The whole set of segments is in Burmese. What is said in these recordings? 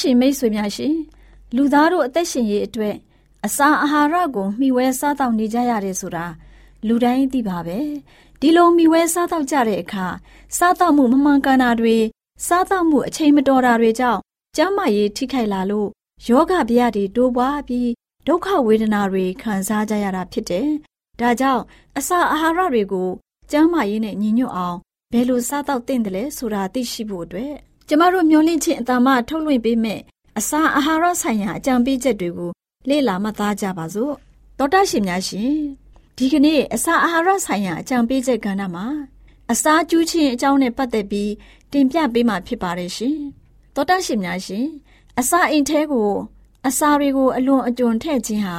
ရှင်မိတ်ဆွေများရှင်လူသားတို့အသက်ရှင်ရေးအတွက်အစာအာဟာရကိုမျှဝဲစားတောက်နေကြရတယ်ဆိုတာလူတိုင်းသိပါပဲဒီလိုမျှဝဲစားတောက်ကြတဲ့အခါစားတောက်မှုမမှန်ကန်တာတွေစားသောက်မှုအချိန်မတော်တာတွေကြောင့်ကျန်းမာရေးထိခိုက်လာလို့ယောဂဗျာတွေတိုးပွားပြီးဒုက္ခဝေဒနာတွေခံစားကြရတာဖြစ်တယ်။ဒါကြောင့်အစာအာဟာရတွေကိုကျန်းမာရေးနဲ့ညီညွတ်အောင်ဘယ်လိုစားသောက်သင့်တယ်လဲဆိုတာသိရှိဖို့အတွက် ကျမတို့မျှဝင့်ခြင်းအတမထုတ်လွှင့်ပေးမယ်အစာအာဟာရဆိုင်ရာအကြံပေးချက်တွေကိုလေ့လာမှတ်သားကြပါစို့။သောတာရှင်များရှင်ဒီကနေ့အစာအာဟာရဆိုင်ရာအကြံပေးချက်ကဏ္ဍမှာအစာကျူးခြင်းအကြောင်းနဲ့ပတ်သက်ပြီးတင်ပြပေးမှာဖြစ်ပါတယ်ရှင်။သောတာရှင်များရှင်အစာအိမ်ထဲကိုအစာတွေကိုအလွန်အကျွံထည့်ခြင်းဟာ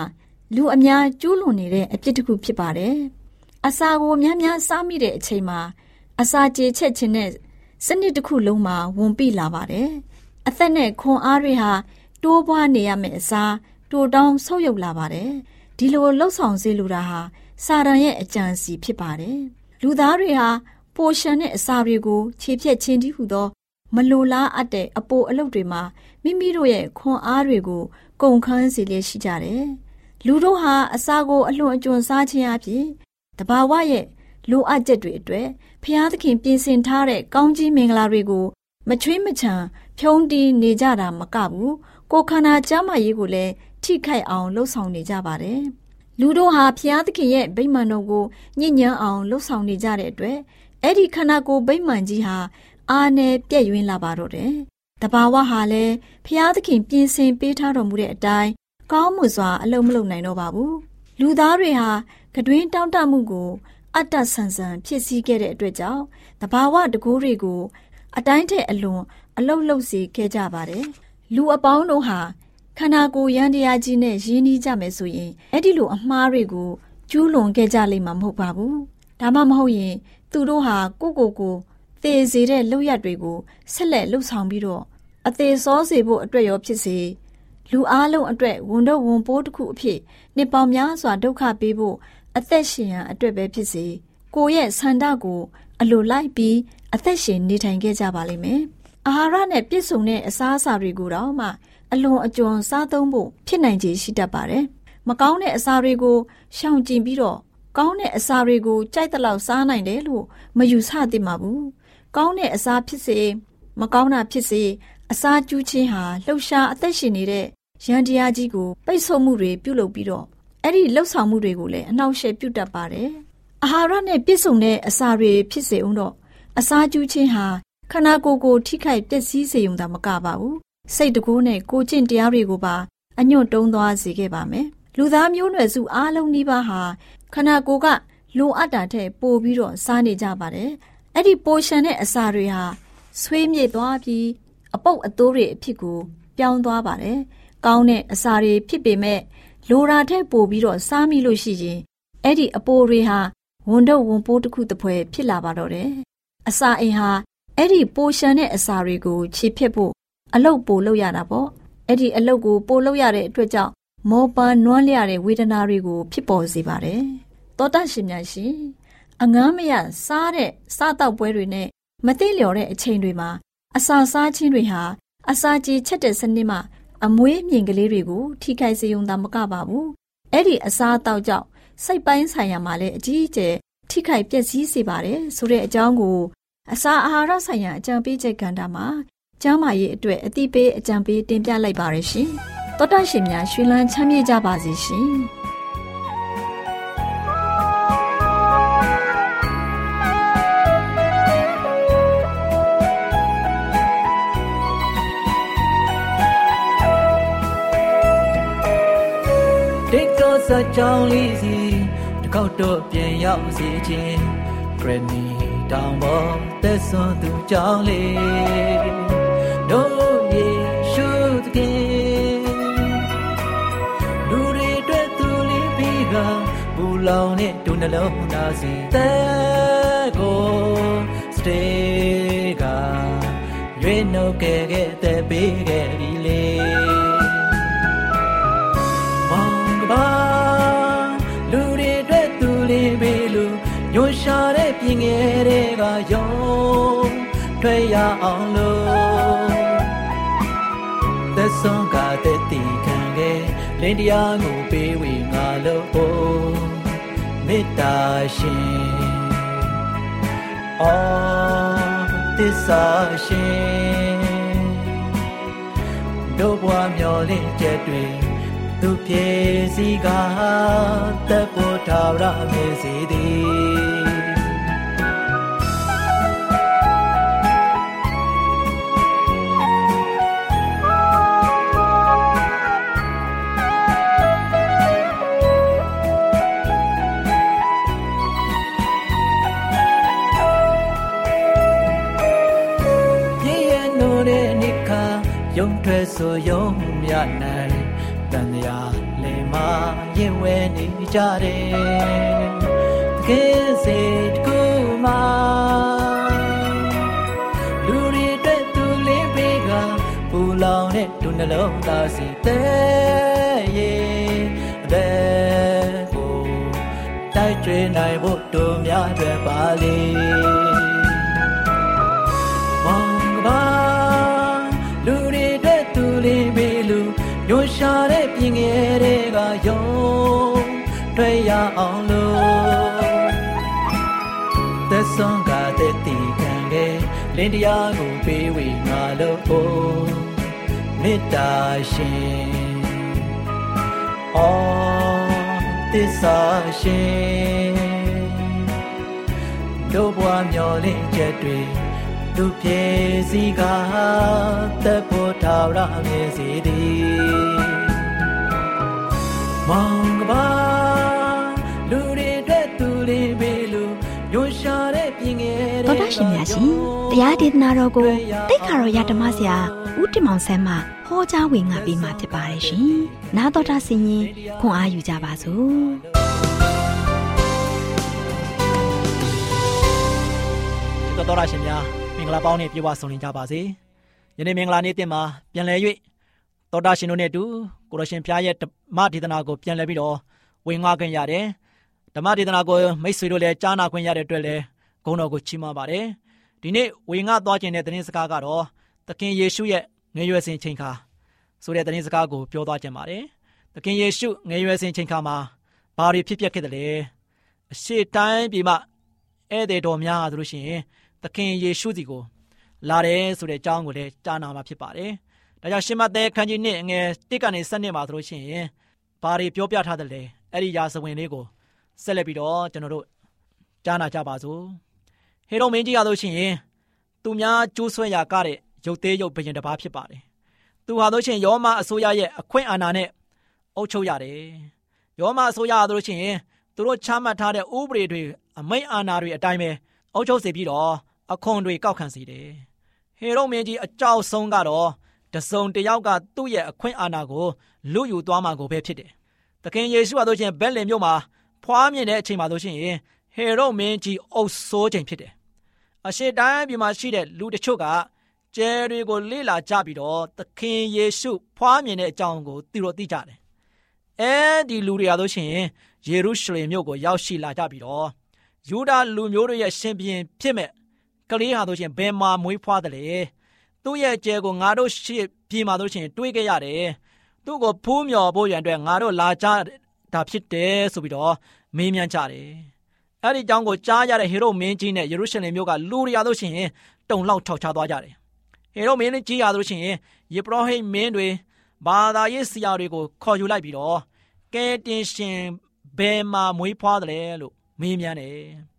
လူအများကျူးလွန်နေတဲ့အပြစ်တစ်ခုဖြစ်ပါတယ်။အစာကိုများများစားမိတဲ့အချိန်မှာအစာကြေချက်ခြင်းနဲ့ စနစ်တစ်ခုလုံးမှာဝန်ပိလာပါတယ်။အသက်နဲ့ခွန်အားတွေဟာတိုးပွားနေရမယ့်အစားတိုးတောင်းဆုပ်ယုပ်လာပါတယ်။ဒီလိုလှုပ်ဆောင်စေလိုတာဟာစာရန်ရဲ့အကြံစီဖြစ်ပါတယ်။လူသားတွေဟာပိုရှန်တဲ့အစာတွေကိုခြေဖြတ်ခြင်းတည်းဟူသော မလိုလားအပ်တဲ့အပိုအလုပ်တွေမှာမိမိတို့ရဲ့ခွန်အားတွေကိုကုန်ခန်းစေလျက်ရှိကြတယ်။လူတို့ဟာအစာကိုအလွန်အကျွံစားခြင်းအပြင်တဘာဝရဲ့လိုအပ်ချက်တွေအတွက် ဖျားသခင်ပြင်ဆင်ထားတဲ့ကောင်းကြီးမင်္ဂလာတွေကိုမချွေးမချံဖြုံးတီးနေကြတာမကဘူးကိုခန္ဓာကျမ်းမာရေးကိုလည်းထိခိုက်အောင်လှုပ်ဆောင်နေကြပါတယ်။လူတို့ဟာဖျားသခင်ရဲ့ဗိမာန်တော်ကိုညဉ့်ညမ်းအောင်လှုပ်ဆောင်နေကြတဲ့အတွက်အဲ့ဒီခန္ဓာကိုယ်ဗိမာန်ကြီးဟာအာနယ်ပြည့်ယွင်းလာပါတော့တယ်။တဘာဝဟာလည်းဖျားသခင်ပြင်ဆင်ပေးထားတော်မူတဲ့အတိုင်းကောင်းမှုစွာအလုံးမလုံးနိုင်တော့ပါဘူး။လူသားတွေဟာကတွင်တောင့်တမှုကို အတ္တဆန်ဆန်ဖြစ်စည်းခဲ့တဲ့အတွက်ကြောင့်တဘာဝတကူတွေကို အတိုင်းထက်အလွန်အလုတ်လုတ်စေခဲ့ကြပါတယ်။လူအပေါင်းတို့ဟာခန္ဓာကိုယ်ရန်တရားကြီးနဲ့ရင်းနှီးကြမယ်ဆိုရင်အဲ့ဒီလိုအမှားတွေကိုကျူးလွန်ခဲ့ကြလိမ့်မှာမဟုတ်ပါဘူး။ဒါမှမဟုတ်ရင် သူတို့ဟာကိုကိုကိုသေစေတဲ့လုပ်ရက်တွေကိုဆက်လက်လှုပ်ဆောင်ပြီးတော့အသေးစောစေဖို့အတွက်ရောဖြစ်စေလူအားလုံးအတွက်ဝန်တော့ဝန်ပိုးတစ်ခုအဖြစ်နှစ်ပေါင်းများစွာဒုက္ခပေးဖို့ အသက်ရှင်ရန်အတွက်ပဲဖြစ်စေကိုရဲ့ဆန္ဒကို အလိုလိုက်ပြီးအသက်ရှင်နေထိုင်ခဲ့ကြပါလိမ့်မယ်။အာဟာရနဲ့ပြည့်စုံတဲ့အစားအစာတွေကိုတော့မှအလွန်အကျွံစားသုံးဖို့ဖြစ်နိုင်ခြေရှိတတ်ပါတယ်။မကောင်းတဲ့အစာတွေကိုရှောင်ကျဉ်ပြီးတော့ကောင်းတဲ့အစာတွေကိုကြိုက်တဲ့လောက်စားနိုင်တယ်လို့မယူဆသင့်ပါဘူး။ကောင်းတဲ့အစာဖြစ်စေမကောင်းတာဖြစ်စေအစာကျူးခြင်းဟာလှုပ်ရှားအသက်ရှင်နေတဲ့ရန်တရားကြီးကိုပိတ်ဆို့မှုတွေပြုလုပ်ပြီးတော့ အဲ့ဒီလှုပ်ဆောင်မှုတွေကိုလည်းအနှောက်အယှက်ပြုတတ်ပါတယ်။အာဟာရနဲ့ပြည့်စုံတဲ့အစာတွေဖြစ်စေအောင်တော့အစာကျူးခြင်းဟာခန္ဓာကိုယ်ကိုထိခိုက်ပျက်စီးစေုံသာမကပါဘူး။စိတ်တကူးနဲ့ကိုကျင့်တရားတွေကိုပါအညွတ်တုံးသွားစေခဲ့ပါမယ်။လူသားမျိုးနွယ်စုအားလုံးနှိပါဟာခန္ဓာကိုယ်ကလိုအပ်တာထက်ပိုပြီးတော့စားနေကြပါတယ်။အဲ့ဒီပိုရှန်တဲ့အစာတွေဟာဆွေးမြေ့သွားပြီးအပုပ်အသိုးတွေအဖြစ်ကိုပြောင်းသွားပါတယ်။ကောင်းတဲ့အစာတွေဖြစ်ပေမဲ့ လိုရာထက်ပိုပြီးတော့စားမိလို့ရှိရင်အဲ့ဒီအပိုတွေဟာဝန်တော့ဝန်ပိုးတစ်ခုတစ်ဖွဲဖြစ်လာပါတော့တယ်။အစာအိမ်ဟာအဲ့ဒီပိုရှန်တဲ့အစာတွေကိုခြေဖြတ်ဖို့အလုတ်ပိုလုပ်ရတာပေါ့။အဲ့ဒီအလုတ်ကိုပိုလုပ်ရတဲ့အတွက်ကြောင့်မောပန်းနွမ်းလျတဲ့ဝေဒနာတွေကိုဖြစ်ပေါ်စေပါတယ်။သောတရှင်များရှင်အငမ်းမရစားတဲ့စားတောက်ပွဲတွေနဲ့မသိလျော်တဲ့အချိန်တွေမှာအစာစားခြင်းတွေဟာအစာကြေချက်တဲ့စနစ်မှာ အမွေးမြင်ကလေးတွေကို ထိခိုက်စေုံသာမကပါဘူးအဲ့ဒီအစာတောက်ကြောင့်စိတ်ပိုင်းဆိုင်ရာမှာလည်းအကြီးအကျယ်ထိခိုက်ပျက်စီးစေပါတယ်ဆိုတဲ့အကြောင်းကို အစာအာဟာရဆိုင်ရာအကြံပေးချက်ကဏ္ဍမှာကျမ်းမာရေးအတွက်အတိပေးအကြံပေးတင်ပြလိုက်ပါရရှင်တောတရှင်များရှင်လန်းချမ်းမြေ့ကြပါစေရှင် စကြောင်းလေးစီတစ်ခေါက်တော့ပြန်ရောက်စီခြင်းဂရနီတောင်ပေါ်သက်စွန်သူကြောင်းလေးတို့ယေရှုသခင်လူတွေအတွက်သူလေးပြီးကဘူလောင်နဲ့ဒုနှလုံးသားစီတဲ့ကိုစတေးကရွေးနှုတ်ခဲ့ခဲ့တဲ့ ယုံထွက်ရအောင်လို့သက်ဆုံးကတဲ့တီခံခဲ့လင်းတရားကိုပေးဝေငါလို့မေတ္တာရှင်အော်သစ္စာရှင်တို့ဘွားမျောလင့်ချက်တွေသူပြေစီကတပ်ဖို့ထာဝရမေစီသည် ဆိုယုံမြနိုင်တန်ရာလေမာရင်ဝဲနေကြတယ်တကယ်စိတ်ကူမာလူတွေအတွက်သူလေးပေးကပူလောင်တဲ့ဒုနှလုံးသားစီတဲ့ရဲ့အတဲ့ကိုတိုက်ကျွေးနိုင်ဖို့တို့များအတွက်ပါလေမော တဲ့ပြင်ငယ်တွေကယုံတွေ့ရအောင်လို့သက်ဆုံးကတဲ့တီခံခဲ့လင်းတရားကိုပေးဝေငါလို့မေတ္တာရှင်အော်သစ္စာရှင်တို့ဘွားမျောလင့်ချက်တွေ သူပြေစီကသက်ဖို့ထာဝရမြေစီသည်မောင်ကပါလူတွေအတွက်သူလေးပေလူညွှန်ရှာတဲ့ပြင်ငယ်တော်တော်ရှင်များရှင်တရားဒေသနာတော်ကိုတိတ်ခါတော်ရဓမ္မဆရာဦးတင်မောင်ဆန်းမှဟောကြားဝင်ငါပေးมาဖြစ်ပါတယ်ရှင်နာတော်တာဆင်ရင်ခွန်အားယူကြပါစို့တော်တော်ရှင်များ င်္ဂလာပေါင်းနဲ့ပြေဝဆုံနေကြပါစေ။ယနေ့မင်္ဂလာနေ့တင်မှာပြန်လည်၍သောတာရှင်တို့နဲ့အတူကိုရရှင်ဖျားရဲ့ဓမ္မဒေသနာကိုပြန်လည်ပြီးတော့ဝင်ငှခွင့်ရတယ်။ဓမ္မဒေသနာကိုမိတ်ဆွေတို့လည်းကြားနာခွင့်ရတဲ့အတွက်လည်းဂုဏ်တော်ကိုချီးမွမ်းပါတယ်ဒီနေ့ဝေငှသွားခြင်းတဲ့သတင်းစကားကတော့သခင်ယေရှုရဲ့ငယ်ရွယ်စဉ်ချိန်ခါဆိုတဲ့သတင်းစကားကိုပြောသွားခြင်းပါတယ်သခင်ယေရှုငယ်ရွယ်စဉ်ချိန်ခါမှာဘာတွေဖြစ်ပျက်ခဲ့တယ်လဲအရှိတိုင်းပြည်မှာဧည့်သည်တော်များဆိုလို့ရှိရင် သခင်ယေရှုစီကိုလာတယ်ဆိုတဲ့အကြောင်းကိုလည်းကြားနာမှာဖြစ်ပါတယ်။ဒါကြောင့်ရှင်မသက်ခန်းကြီးနှစ်ငယ်တစ်ကနေ7နှစ်မှာဆိုလို့ရှိရင်ဘာတွေပြောပြထားတယ်လဲအဲ့ဒီရာဇဝင်လေးကိုဆက်လက်ပြီးတော့ကျွန်တော်တို့ကြားနာကြပါစို့။ဟေရုမင်းကြီးရလို့ရှိရင်သူများကျိုးဆွဲရာကတဲ့ရုပ်သေးရုပ်ဘယင်တစ်ပါးဖြစ်ပါတယ်။သူဟာလို့ရှိရင်ယောမအစိုးရရဲ့အခွင့်အာဏာနဲ့အုပ်ချုပ်ရတယ်။ယောမအစိုးရရလို့ရှိရင်သူတို့ချမှတ်ထားတဲ့ဥပဒေတွေအမိန့်အာဏာတွေအတိုင်းပဲအုပ်ချုပ်စေပြီးတော့ အခွန်တွေကောက်ခံစေတယ်။ဟေရုမင်းကြီးအကြောက်ဆုံးကတော့တစုံတယောက်ကသူ့ရဲ့အခွင့်အာဏာကိုလူယူသွားမှာကိုပဲဖြစ်တယ်။သခင်ယေရှုဟာတို့ချင်းဘက်လင်မြို့မှာဖွားမြင်တဲ့အချိန်မှာတို့ချင်းဟေရုမင်းကြီးအုပ်ဆိုးချိန်ဖြစ်တယ်။အရှိတိုင်းပြည်မှာရှိတဲ့လူတချို့ကကျဲတွေကိုလေ့လာကြပြီးတော့သခင်ယေရှုဖွားမြင်တဲ့အကြောင်းကိုသူတို့သိကြတယ်။အဲဒီလူတွေဟာတို့ချင်းယေရုရှလင်မြို့ကိုရောက်ရှိလာကြပြီးတော့ယူဒာလူမျိုးတို့ရဲ့ရှင်ဘုရင်ဖြစ်မဲ့ ကလေးဟာတို့ချင်းဘယ်မှာမွေးဖွားတယ်လေသူ့ရဲ့ကျဲကိုငါတို့ရှေ့ပြေမှာတို့ချင်းတွေးခဲ့ရတယ်သူ့ကိုဖူးမြော်ဖို့ရန်အတွက်ငါတို့လာကြတာဖြစ်တယ်ဆိုပြီးတော့မေးမြန်းကြတယ်အဲ့ဒီကြောင့်ကိုကြားရတဲ့ဟေရုမင်းကြီးနဲ့ယေရုရှလင်မြို့ကလူတွေရတို့ချင်းတုံလောက်ထောက်ချသွားကြတယ်ဟေရုမင်းကြီးရတို့ချင်းယေဘရဟိမင်းတွေဘာသာရေးဆရာတွေကိုခေါ်ယူလိုက်ပြီးတော့ကဲတင်ရှင်ဘယ်မှာမွေးဖွားတယ်လို့မေးမြန်းတယ်။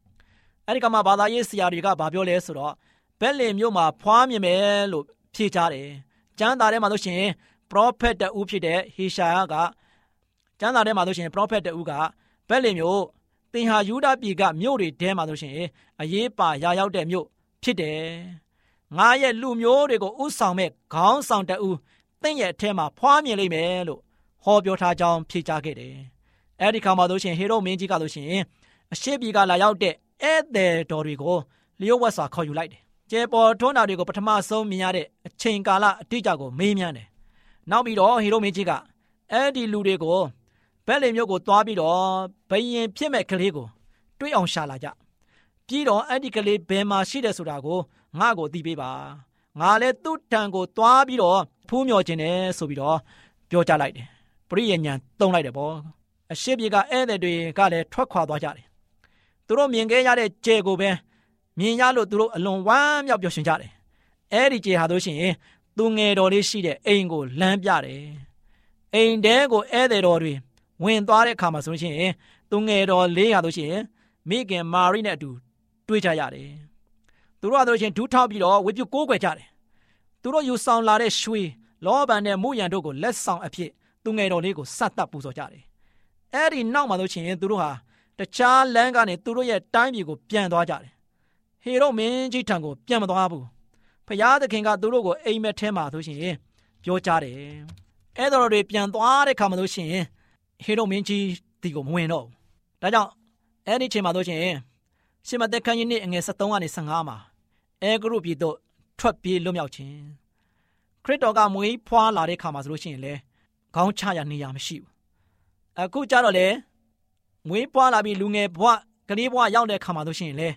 အဲဒီကမှဘာသာရေးဆရာတွေကဘာပြောလဲဆိုတော့ဘက်လင်မြို့မှာဖွားမြင်မယ်လို့ဖြေချတယ်။ကျမ်းစာထဲမှာဆိုရှင်ပရောဖက်တဦးဖြစ်တဲ့ဟေရှာယကကျမ်းစာထဲမှာဆိုရှင်ပရောဖက်တဦးကဘက်လင်မြို့သင်ဟာယူဒပြည်ကမြို့တွေထဲမှာဆိုရှင်အရေးပါရာရောက်တဲ့မြို့ဖြစ်တယ်။ငါရဲ့လူမျိုးတွေကိုဥဆောင်မဲ့ခေါင်းဆောင်တဦးသင်ရဲ့အထက်မှာဖွားမြင်လိမ့်မယ်လို့ဟောပြောထားကြောင်းဖြေချခဲ့တယ်။အဲ့ဒီခါမှာဆိုရှင်ဟေရုမင်းကြီးကဆိုရှင်အရှိပြီကလာရောက်တဲ့ ဧည့်သည်တော်တွေကိုလျှို့ဝှက်စွာခေါ်ယူလိုက်တယ်။ကျေပေါ်ထွန်းတာတွေကိုပထမဆုံးမြင်ရတဲ့အချိန်ကာလအတိအကျကိုမေးမြန်းတယ်။နောက်ပြီးတော့ဟေရုမင်းကြီးကအဲ့ဒီလူတွေကိုဘက်လင်မျိုးကိုသွားပြီးတော့ဘယင်ဖြစ်မဲ့ကလေးကိုတွေးအောင်ရှာလာကြ။ပြီးတော့အဲ့ဒီကလေးဘယ်မှာရှိတယ်ဆိုတာကိုငါ့ကိုသိပေးပါ။ငါလည်းသူ့တန်ကိုသွားပြီးတော့ဖူးမြော်ခြင်းတယ်ဆိုပြီးတော့ပြောကြလိုက်တယ်။ပရိယညာတုံးလိုက်တယ်ပေါ့အရှိပြေကဧည့်သည်တွေကလည်းထွက်ခွာသွားကြတယ်။ သူတို့မြင်ခဲ့ရတဲ့ကြဲကိုပဲမြင်ရလို့သူတို့အလွန်ဝမ်းမြောက်ပျော်ရွှင်ကြတယ်။အဲဒီကြဲဟာတို့ရှင်သူငယ်တော်လေးရှိတဲ့အိမ်ကိုလမ်းပြတယ်။အိမ်တဲကိုဧည့်သည်တော်တွေဝင်သွားတဲ့အခါမှာဆိုရှင်သူငယ်တော်လေးဟာတို့ရှင်မိခင်မာရိနဲ့အတူတွေ့ကြရတယ်။သူတို့ဟာတို့ရှင်ဒူးထောက်ပြီးတော့ဝေပြုကိုးကွယ်ကြတယ်။သူတို့ယူဆောင်လာတဲ့ရွှေလောဘန်နဲ့မုယံတို့ကိုလက်ဆောင်အဖြစ်သူငယ်တော်လေးကိုစတ်တပ်ပူဇော်ကြတယ်အဲ့ဒီနောက်မှာလို့ချင်းသူတို့ဟာ တခြားလမ်းကနေသူတို့ရဲ့တိုင်းပြည်ကိုပြန်သွားကြတယ်ဟေရုမင်းကြီးထံကိုပြန်မသွားဘူးဖျားသခင်ကသူတို့ကိုအိမ်မက်ထဲမှာဆိုရှင်ပြောကြတယ်အဲ့တော်တွေပြန်သွားတဲ့ခါမှာလို့ရှင်ဟေရုမင်းကြီးဒီကိုမဝင်တော့ဒါကြောင့်အဲ့ဒီချိန်မှာလို့ရှင်ရှင်မသက်ခန်းကြီးနှစ်အငယ်73ကနေ15မှာအဲဂရုပြည်တို့ထွက်ပြေးလွတ်မြောက်ခြင်းခရစ်တော်ကမွေးဖွားလာတဲ့ခါမှာဆိုလို့ရှိရင်လေခေါင်းချရနေရမရှိဘူးအခုကြတော့လေ မွေးပွားလာပြီးလူငယ်ဘဝကလေးဘဝရောက်တဲ့ခါမှာဆိုရှင်လေ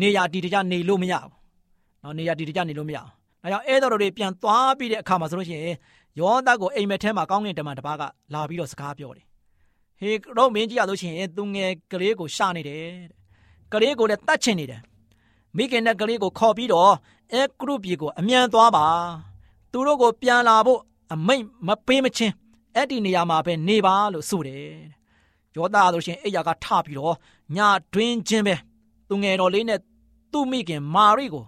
နေရာဒီတကြနေလို့မရဘူး။နော်နေရာဒီတကြနေလို့မရဘူး။ဒါကြောင့်အဲတော်တွေပြန်သွားပြီးတဲ့အခါမှာဆိုလို့ရှိရင်ယောသကိုအိမ်မက်ထဲမှာကောင်းကင်တမန်တစ်ပါးကလာပြီးတော့စကားပြောတယ်။ဟေတော့မင်းကြီးရလို့ရှိရင်သူငယ်ကလေးကိုရှာနေတယ်။ကလေးကိုလည်းတတ်ချင်နေတယ်။မိခင်နဲ့ကလေးကိုခေါ်ပြီးတော့အဲကရုပြေကိုအမြန်သွားပါ။သူတို့ကိုပြန်လာဖို့အမိတ်မပေးမချင်းအဲ့ဒီနေရာမှာပဲနေပါလို့ဆိုတယ် ယောသားဆိုရှင်အိယာကထပြီးတော့ညတွင်းချင်းပဲသူငယ်တော်လေးနဲ့သူ့မိခင်မာရိကို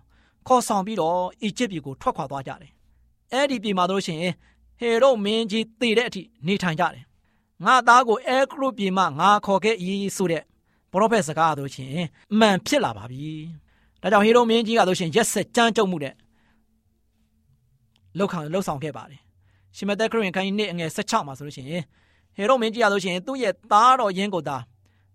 ခေါ်ဆောင်ပြီးတော့အီဂျစ်ပြည်ကိုထွက်ခွာသွားကြတယ်အဲ့ဒီပြည်မှာဆိုရှင်ဟေရုမင်းကြီးတည်တဲ့အထိနေထိုင်ကြတယ်ငါသားကိုအဲခရုပြည်မှာငါခေါ်ခဲ့ဤဆိုတဲ့ပရောဖက်စကားဆိုရှင်အမှန်ဖြစ်လာပါပြီဒါကြောင့်ဟေရုမင်းကြီးကဆိုရှင်ရက်ဆက်ကြမ်းကြုတ်မှုတဲ့လောက်ခံလောက်ဆောင်ခဲ့ပါတယ်ရှင်မသက်ခရစ်ဝင်ခန်းကြီးနှစ်အငယ်16မှာဆိုလို့ရှိရင် ဟေရုမင်းကြီးရလို့ရှိရင်သူ့ရဲ့သားတော်ရင်းကိုသာ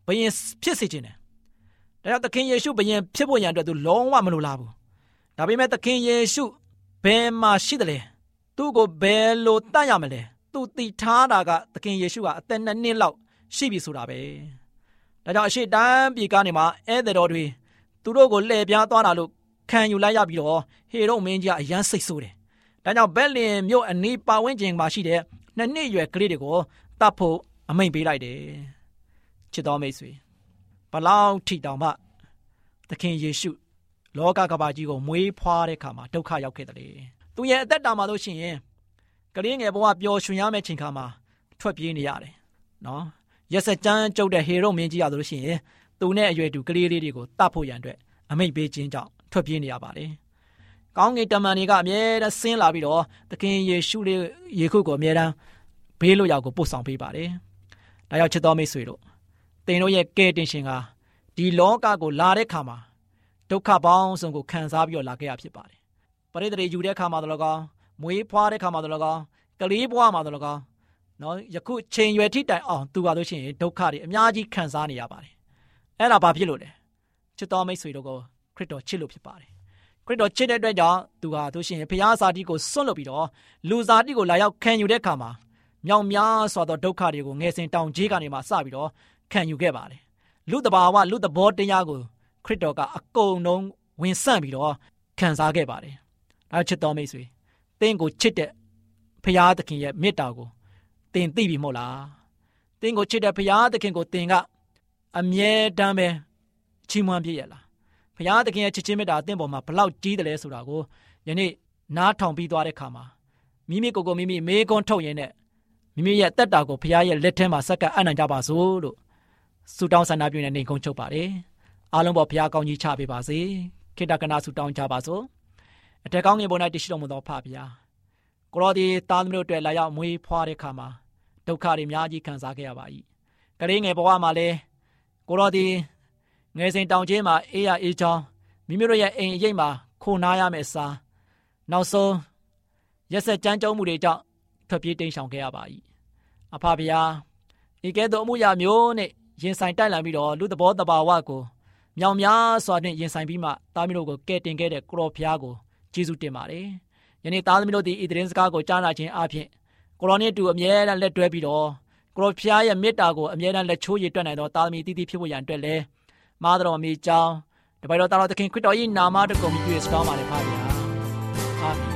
ဘယင်ဖြစ်စေခြင်းတယ်။ဒါကြောင့်သခင်ယေရှုဘယင်ဖြစ်ဖို့ရန်အတွက်သူလုံးဝမလိုလားဘူး။ဒါပေမဲ့သခင်ယေရှုဘယ်မှာရှိတယ်လဲ။သူ့ကိုဘယ်လိုတတ်ရမလဲ။သူတည်ထားတာကသခင်ယေရှုကအသက်နှစ်နှစ်လောက်ရှိပြီဆိုတာပဲ။ဒါကြောင့်အရှိတန်းပြည်ကနေမှဧည့်သည်တော်တွေသူတို့ကိုလှည့်ပြားသွားတာလို့ခံယူလိုက်ရပြီးတော့ဟေရုမင်းကြီးကအယမ်းစိတ်ဆိုးတယ်။ဒါကြောင့်ဘက်လင်မြို့အနီးပတ်ဝန်းကျင်မှာရှိတဲ့နှစ်နှစ်ရွယ်ကလေးတွေကို တတ်ဖို့အမိန့်ပေးလိုက်တယ်။ချစ်တော်မိတ်ဆွေဘလောက်ထိတောင်မှသခင်ယေရှုလောကကဘာကြီးကိုမွေးဖွားတဲ့ခါမှာဒုက္ခရောက်ခဲ့တယ်။သူရဲ့အသက်တာမှာလို့ရှိရင်ကလေးငယ်ဘဝပျော်ရွှင်ရမယ့်ချိန်ခါမှာထွက်ပြေးနေရတယ်။နော်။ရက်စက်ကြမ်းကြုတ်တဲ့ဟေရုမင်းကြီးရဆိုလို့ရှိရင်သူနဲ့အရွယ်တူကလေးလေးတွေကိုတတ်ဖို့ရန်အတွက်အမိန့်ပေးခြင်းကြောင့်ထွက်ပြေးနေရပါတယ်။ကောင်းကင်တမန်တွေကအမြဲတမ်းဆင်းလာပြီးတော့သခင်ယေရှုလေးယေခုကိုအမြဲတမ်း ဘေးလို့ရောက်ကိုပို့ဆောင်ပေးပါတယ်။ဒါကြောင့်ချစ်တော်မိတ်ဆွေတို့သင်တို့ရဲ့ကဲတင်ရှင်ကဒီလောကကိုလာတဲ့ခါမှာဒုက္ခပေါင်းစုံကိုခံစားပြီးတော့လာခဲ့ရဖြစ်ပါတယ်။ပရိသေတွေယူတဲ့ခါမှာတော့ကောင်းမွေးဖွားတဲ့ခါမှာတော့ကောင်းကလေးဘဝမှာတော့ကောင်းနော်ယခုချိန်ရွယ်ထိတိုင်အောင်သူကလို့ရှိရင်ဒုက္ခတွေအများကြီးခံစားနေရပါတယ်။အဲ့ဒါဘာဖြစ်လို့လဲ။ချစ်တော်မိတ်ဆွေတို့ကိုခရစ်တော်ချစ်လို့ဖြစ်ပါတယ်ခရစ်တော်ချစ်တဲ့အတွက်ကြောင့်သူဟာသူရှင်ဖျားစာတိကိုစွန့်လွတ်ပြီးတော့လူစားတိကိုလာရောက်ခံယူတဲ့အခါမှာ မြောင်များစွာသောဒုက္ခတွေကိုငယ်စဉ်တောင်ကြီးကနေမှစပြီးတော့ခံယူခဲ့ပါတယ်လူတဘာဝလူတဘောတရားကိုခရစ်တော်ကအကုန်လုံးဝင်ဆန့်ပြီးတော့ခံစားခဲ့ပါတယ်ဒါချစ်တော်မိတ်ဆွေတင်းကိုချစ်တဲ့ဖျားသခင်ရဲ့မေတ္တာကိုတင်သိပြီမဟုတ်လားတင်းကိုချစ်တဲ့ဖျားသခင်ကိုတင်ကအမြဲတမ်းပဲချီးမွမ်းပြည့်ရလားဘုရားသခင်ရဲ့ချစ်ချင်းမေတ္တာအသင်ပေါ်မှာဘလောက်ကြီးတယ်လဲဆိုတာကိုယနေ့နားထောင်ပြီးသွားတဲ့ခါမှာမိမိကိုယ်ကိုမိမိမေးခွန်းထုတ်ရင်းနဲ့ မိမိရဲ့တက်တာကိုဘုရားရဲ့လက်ထဲမှာစက္ကပ်အံ့နိုင်ကြပါစို့လို့ဆုတောင်းဆန္ဒပြုနေနေကုန်းချုပ်ပါတယ်အားလုံးပေါ်ဘုရားကောင်းကြီးချပေးပါစေခေတ္တကနာဆုတောင်းကြပါစို့အထက်ကောင်းငင်ပေါ်၌တရှိတော်မူသောဖဖျားကိုရောဒီသားသမီးတို့အတွက်လာရောက်မွေးဖွားတဲ့ခါမှာဒုက္ခတွေအများကြီးခံစားခဲ့ရပါ၏ကလေးငယ်ဘဝမှာလည်းကိုရောဒီငယ်စဉ်တောင်ကျင်းမှာအေးရအေးချောင်းမိမိတို့ရဲ့အိမ်အရိပ်မှာခိုနားရမယ့်အစားနောက်ဆုံးရက်ဆက်ကြမ်းကြုတ်မှုတွေကြောင့်ထွက်ပြေးတိမ်းရှောင်ခဲ့ရပါ၏ အဖဗျာဤကဲ့သို့အမှုရာမျိုးနဲ့ရင်ဆိုင်တိုက်လာပြီးတော့လူသဘောတဘာဝကိုမြောင်များစွာနဲ့ရင်ဆိုင်ပြီးမှသားမီးတို့ကိုကဲတင်ခဲ့တဲ့ကိုရောဖျားကိုကျေးဇူးတင်ပါတယ်ယနေ့သားသမီးတို့ဒီဤသတင်းစကားကိုကြားနာခြင်းအပြင်ကိုရောနဲ့တူအမြဲတမ်းလက်တွဲပြီးတော့ကိုရောဖျားရဲ့မေတ္တာကိုအမြဲတမ်းလက်ချိုးရည်တွက်နိုင်သောသားသမီးတည်တည်ဖြစ်ဖို့ရန်အတွက်လည်းမားတော်မီကြောင်းတပိုင်တော်တာတော်သခင်ခရစ်တော်၏နာမတော်ကိုမြည်စတောင်းပါလေဖပါဗျာအာမင်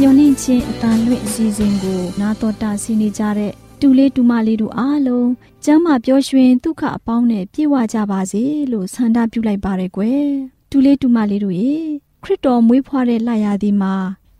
မျော်လင့်ခြင်းအတန်လွင့်အစီအစဉ်ကို နာတော်တာဆင်းနေကြတဲ့တူလေးတူမလေးတို့အားလုံးကျမ်းမာပျော်ရွှင်ဒုက္ခအပေါင်းနဲ့ပြည့်ဝကြပါစေလို့ဆန္ဒပြုလိုက်ပါရယ်ကွယ်တူလေးတူမလေးတို့ရေခရစ်တော်မွေးဖွားတဲ့လရာသီမှာ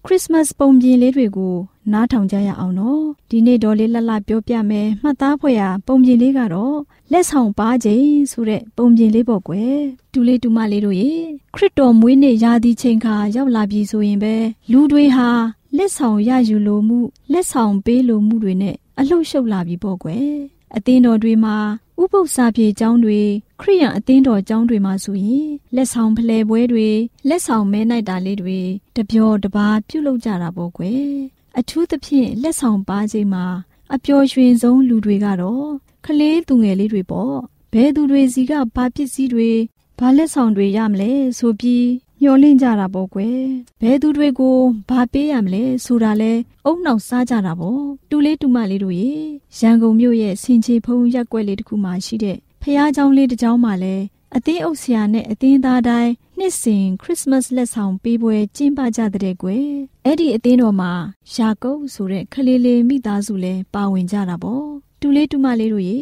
ခရစ်မတ်ပုံပြင်လေးတွေကို နားထောင်ကြရအောင်နော်ဒီနေ့တော်လေးလှလှပြောပြမယ်မှတ်သားဖွယ်ရာပုံပြင်လေးကတော့လက်ဆောင်ပါခြင်းဆိုတဲ့ပုံပြင်လေးပေါ့ကွယ်တူလေးတူမလေးတို့ရေခရစ်တော်မွေးနေ့ရာသီချိန်ခါရောက်လာပြီဆိုရင်ပဲလူတွေဟာလက်ဆောင်ရယူလိုမှုလက်ဆောင်ပေးလိုမှုတွေနဲ့အလှုပ်ရှုပ်လာပြီပေါ့ကွယ်အသင်းတော်တွေမှာဥပု္ပ္ပစာပြေကျောင်းတွေခရိယံအသင်းတော်ကျောင်းတွေမှာဆိုရင်လက်ဆောင်ဖလှယ်ပွဲတွေလက်ဆောင်မဲနိုင်တာလေးတွေတပြောတပါပြုလုပ်ကြတာပေါ့ကွယ် အထူးသဖြင့်လက်ဆောင်ပါချိန်မှာအပျော်ရွှင်ဆုံးလူတွေကတော့ကလေးသူငယ်လေးတွေပေါ့ဘယ်သူတွေစီကဘာပစ္စည်းတွေဘာလက်ဆောင်တွေရမလဲဆိုပြီးမျောလင့်ကြတာပေါ့ကွယ်ဘယ်သူတွေကိုဘာပေးရမလဲဆိုတာလဲအုံနောက်စားကြတာပေါ့တူလေးတူမလေးတို့ရေရန်ကုန်မြို့ရဲ့စင်ချေဖုံးရက်ွက်လေးတစ်ခုမှရှိတဲ့ဖះเจ้าလေးတစ်เจ้าမှလည်းအသင်းအုပ်ဆရာနဲ့အသင်းသားတိုင်း နှစ်စဉ်ခရစ်စမတ်လက်ဆောင်ပေးပွဲကျင်းပကြတဲ့ကွယ်အဲ့ဒီအသင်းတော်မှာယာကုပ်ဆိုတဲ့ခလေးလေးမိသားစုလည်းပါဝင်ကြတာပေါ့တူလေးတူမလေးတို့ရေ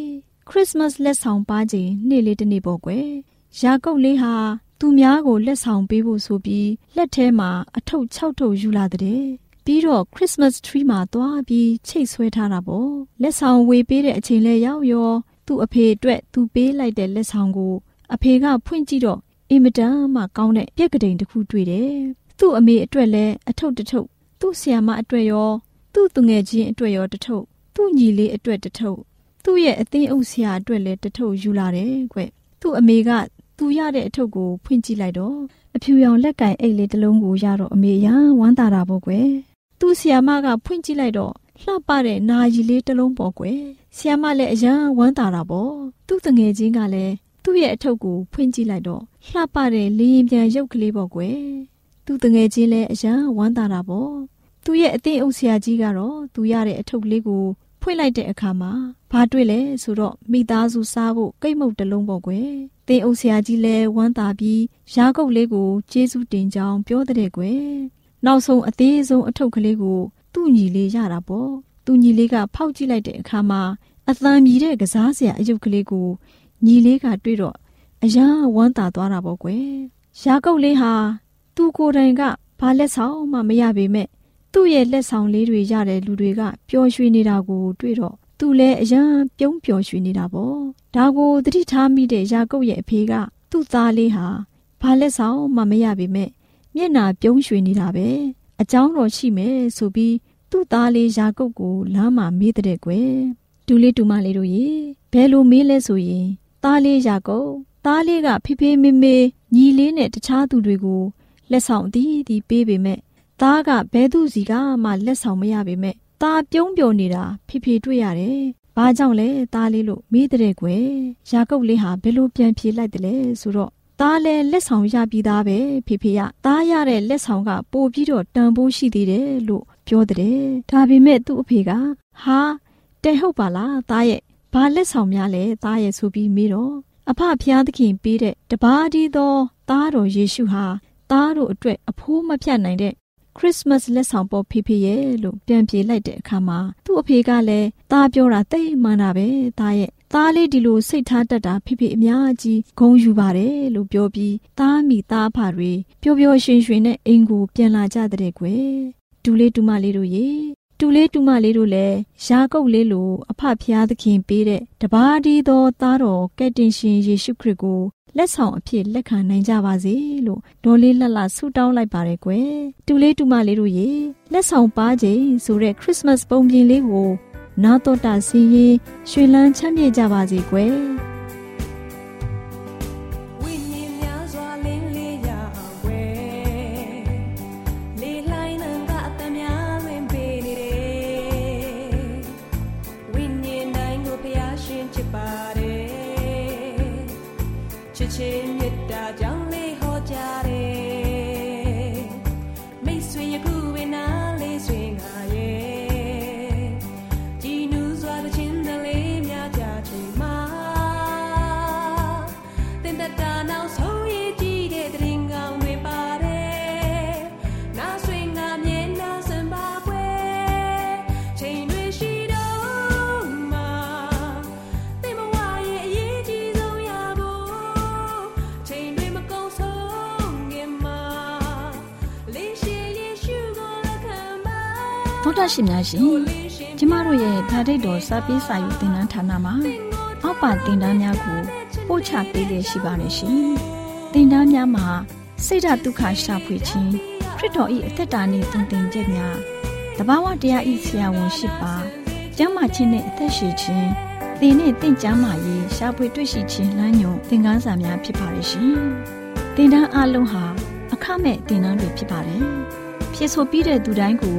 ခရစ်စမတ်လက်ဆောင်ပါခြင်းနေ့လေးတစ်နေ့ပေါ့ကွယ်ယာကုပ်လေးဟာသူများကိုလက်ဆောင်ပေးဖို့ဆိုပြီးလက်ထဲမှာအထုပ်၆ထုပ်ယူလာတဲ့ပြီးတော့ Christmas tree မှာသွားပြီးချိတ်ဆွဲထားတာပေါ့လက်ဆောင်ဝေပေးတဲ့အချိန်လဲရောက်ရော သူ့အဖေအတွက်သူပေးလိုက်တဲ့လက်ဆောင်ကို အဖေကဖွင့်ကြည့်တော့ အင်မတန်မှကောင်းတဲ့ပြက်ကတိန်တစ်ခုတွေ့တယ်သူ့အမေအတွက်လည်းအထုပ်တစ်ထုပ်သူ့ဆရာမအတွက်ရောသူ့သူငယ်ချင်းအတွက်ရောတစ်ထုပ်သူ့ညီလေးအတွက်တစ်ထုပ်သူ့ရဲ့အသင်းအုပ်ဆရာအတွက်လည်းတစ်ထုပ်ယူလာတယ်ကွသူ့အမေကသူရတဲ့အထုပ်ကိုဖွင့်ကြည့်လိုက်တော့အဖြူရောင်လက်ကင်အိတ်လေးတစ်လုံးကိုရတော့အမေရန်ဝမ်းသာတာပေါ့ကွယ်သူ့ဆီယာမကဖွင့်ကြည့်လိုက်တော့လှပတဲ့နာရီလေးတစ်လုံးပေါ့ကွယ်ဆီယာမလည်းအရန်ဝမ်းသာတာပေါ့သူ့တငယ်ချင်းကလည်း သူ့ရဲ့အထုပ်ကိုဖွင့်ကြည့်လိုက်တော့လှပတဲ့လင်းရင်ပြန်ရုပ်ကလေးပေါ့ကွယ်သူ့တငယ်ချင်းလည်းအရန်ဝမ်းသာတာပေါ့သူ့ရဲ့အသိအုပ်ဆရာကြီးကတော့သူရတဲ့အထုပ်လေးကိုဖွင့်လိုက်တဲ့အခါမှာဘာတွေ့လဲဆိုတော့မိသားစုစားဖို့ကိတ်မုတ်တလုံးပေါ့ကွယ်တင်အုပ်ဆရာကြီးလည်းဝမ်းသာပြီးရာကုတ်လေးကိုကျေးဇူးတင်ကြောင်းပြောတဲ့ကွယ်နောက်ဆုံးအသေးဆုံးအထုပ်ကလေးကိုသူ့ညီလေးရတာပေါ့သူ့ညီလေးကဖောက်ကြည့်လိုက်တဲ့အခါမှာအသံမြည်တဲ့ကစားစရာအယုတ်ကလေးကို ညီလေးကတွေ့တော့အရာဝမ်းသာသွားတာပေါ့ကွယ်ရာကုတ်လေးဟာသူ့ကိုယ်တိုင်ကဘာလက်ဆောင်မှမရပေမဲ့သူ့ရဲ့လက်ဆောင်လေးတွေရတဲ့လူတွေကပျော်ရွှင်နေတာကိုတွေ့တော့သူလည်းအယံပြုံးပျော်ရွှင်နေတာပေါ့ဒါကိုသတိထားမိတဲ့ယာကုပ်ရဲ့အဖေကသူ့သားလေးဟာဘာလက်ဆောင်မှမရပေမဲ့မျက်နာပြုံးရွှင်နေတာပဲအကြောင်းတော်ရှိမယ်ဆိုပြီးသူ့သားလေးယာကုပ်ကိုလမ်းမှာမေးတဲ့ကွယ်တူလေးတူမလေးတို့ရေဘယ်လိုမေးလဲဆိုရင် သားလေးယာကုပ်သားလေးကဖေဖေမေမေညီလေးနဲ့တခြားသူတွေကိုလက်ဆောင်အသီးသီးပေးပေမဲ့သားကဘဲသူစီကမှလက်ဆောင်မရပေမဲ့သားပြုံးပျော်နေတာဖေဖေတွေ့ရတယ်။ဘာကြောင့်လဲသားလေးလို့မေးတဲ့ကွယ်။ယာကုပ်လေးဟာဘယ်လိုပြန်ဖြေလိုက်တယ်လဲဆိုတော့သားလဲလက်ဆောင်ရပြီးသားပဲဖေဖေကသားရတဲ့လက်ဆောင်ကပို့ပြီးတော့တန်ဖိုးရှိသေးတယ်လို့ပြောတဲ့။ဒါပေမဲ့သူ့အဖေကဟာတဲ့ဟုတ်ပါလားသားရဲ့ ဘာလက်ဆောင်များလဲသားရဲ့ဆိုပြီးမေးတော့အဖဖျားသခင်ပေးတဲ့တပါးဒီသောသားတော်ယေရှုဟာသားတို့အတွက်အဖိုးမဖြတ်နိုင်တဲ့ခရစ်စမတ်လက်ဆောင်ပေါ်ဖေဖေရဲ့လို့ပြန်ပြေလိုက်တဲ့အခါမှာသူ့အဖေကလည်းသားပြောတာတိတ်မှန်တာပဲသားရဲ့သားလေးဒီလိုစိတ်ထားတတ်တာဖေဖေအများကြီးဂုဏ်ယူပါတယ်လို့ပြောပြီးသားမိသားဖတွေပျော်ပျော်ရွှင်ရွှင်နဲ့အိမ်ကိုပြန်လာကြတဲ့ကွယ်ဒူလေးဒူမလေးတို့ရေ တူလေးတူမလေးတို့လည်းရာကုတ်လေးလိုအဖဖျားသခင်ပေးတဲ့တပါးဒီသောသားတော်ကက်တင်ရှင်ယေရှုခရစ်ကိုလက်ဆောင်အဖြစ်လက်ခံနိုင်ကြပါစေလို့ဒေါ်လေးလှလှဆုတောင်းလိုက်ပါတယ်ကွယ်တူလေးတူမလေးတို့ရေလက်ဆောင်ပါခြင်းဆိုတဲ့ခရစ်စမတ်ပုံပြင်လေးကိုနာတော်တာစီရင်ရွှေလန်းချမ်းမြေ့ကြပါစေကွယ် ရှင်များရှင်ကျမတို့ရဲ့ဗာဒိတ်တော်စပေးစာယူတင်နန်းဌာနမှာအောက်ပါတင်ဒားများကိုပို့ချပေးလျက်ရှိပါတယ်ရှင်တင်ဒားများမှာဆိဒ္ဓတုခရှာဖွေခြင်းခရစ်တော်၏အသက်တာနှင့်တုန်တင်ကြမြတဘာဝတရားဤဆရာဝန်ရှိပါကျမ်းမာခြင်းနဲ့အသက်ရှိခြင်းသင်နဲ့တင့်ကြမာရေးရှားပွေတွေ့ရှိခြင်းလမ်းညွန်သင်ခန်းစာများဖြစ်ပါရဲ့ရှင်။သင်တန်းအလုံးဟာအခမဲ့သင်တန်းတွေဖြစ်ပါတယ်။ဖြစ်ဆိုပြီးတဲ့သူတိုင်းကို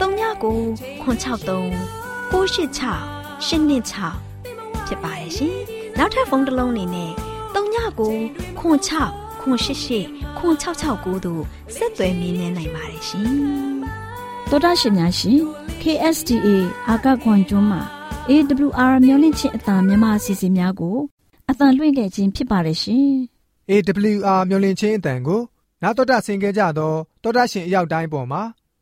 39ကို663 686 826ဖြစ်ပါတယ်ရှင်။နောက်ထပ်ဖုန်းတစ်လုံးအနေနဲ့39ကို6 6 886တို့ဆက်သွယ်မြင်းမြန်းနိုင်ပါတယ်ရှင်။သောတာရှင်များရှင် KSTA အာကခွန်ကျွန်းမှာ AWR မျိုးလင့်ချင်းအတံမြန်မာအစီအစဉ်များကိုအတံလွှင့်ခဲ့ခြင်းဖြစ်ပါတယ်ရှင်။ AWR မျိုးလင့်ချင်းအတန်ကိုနာတော်တာဆင် gay ကြတော့တောတာရှင်အရောက်တိုင်းပေါ်မှာ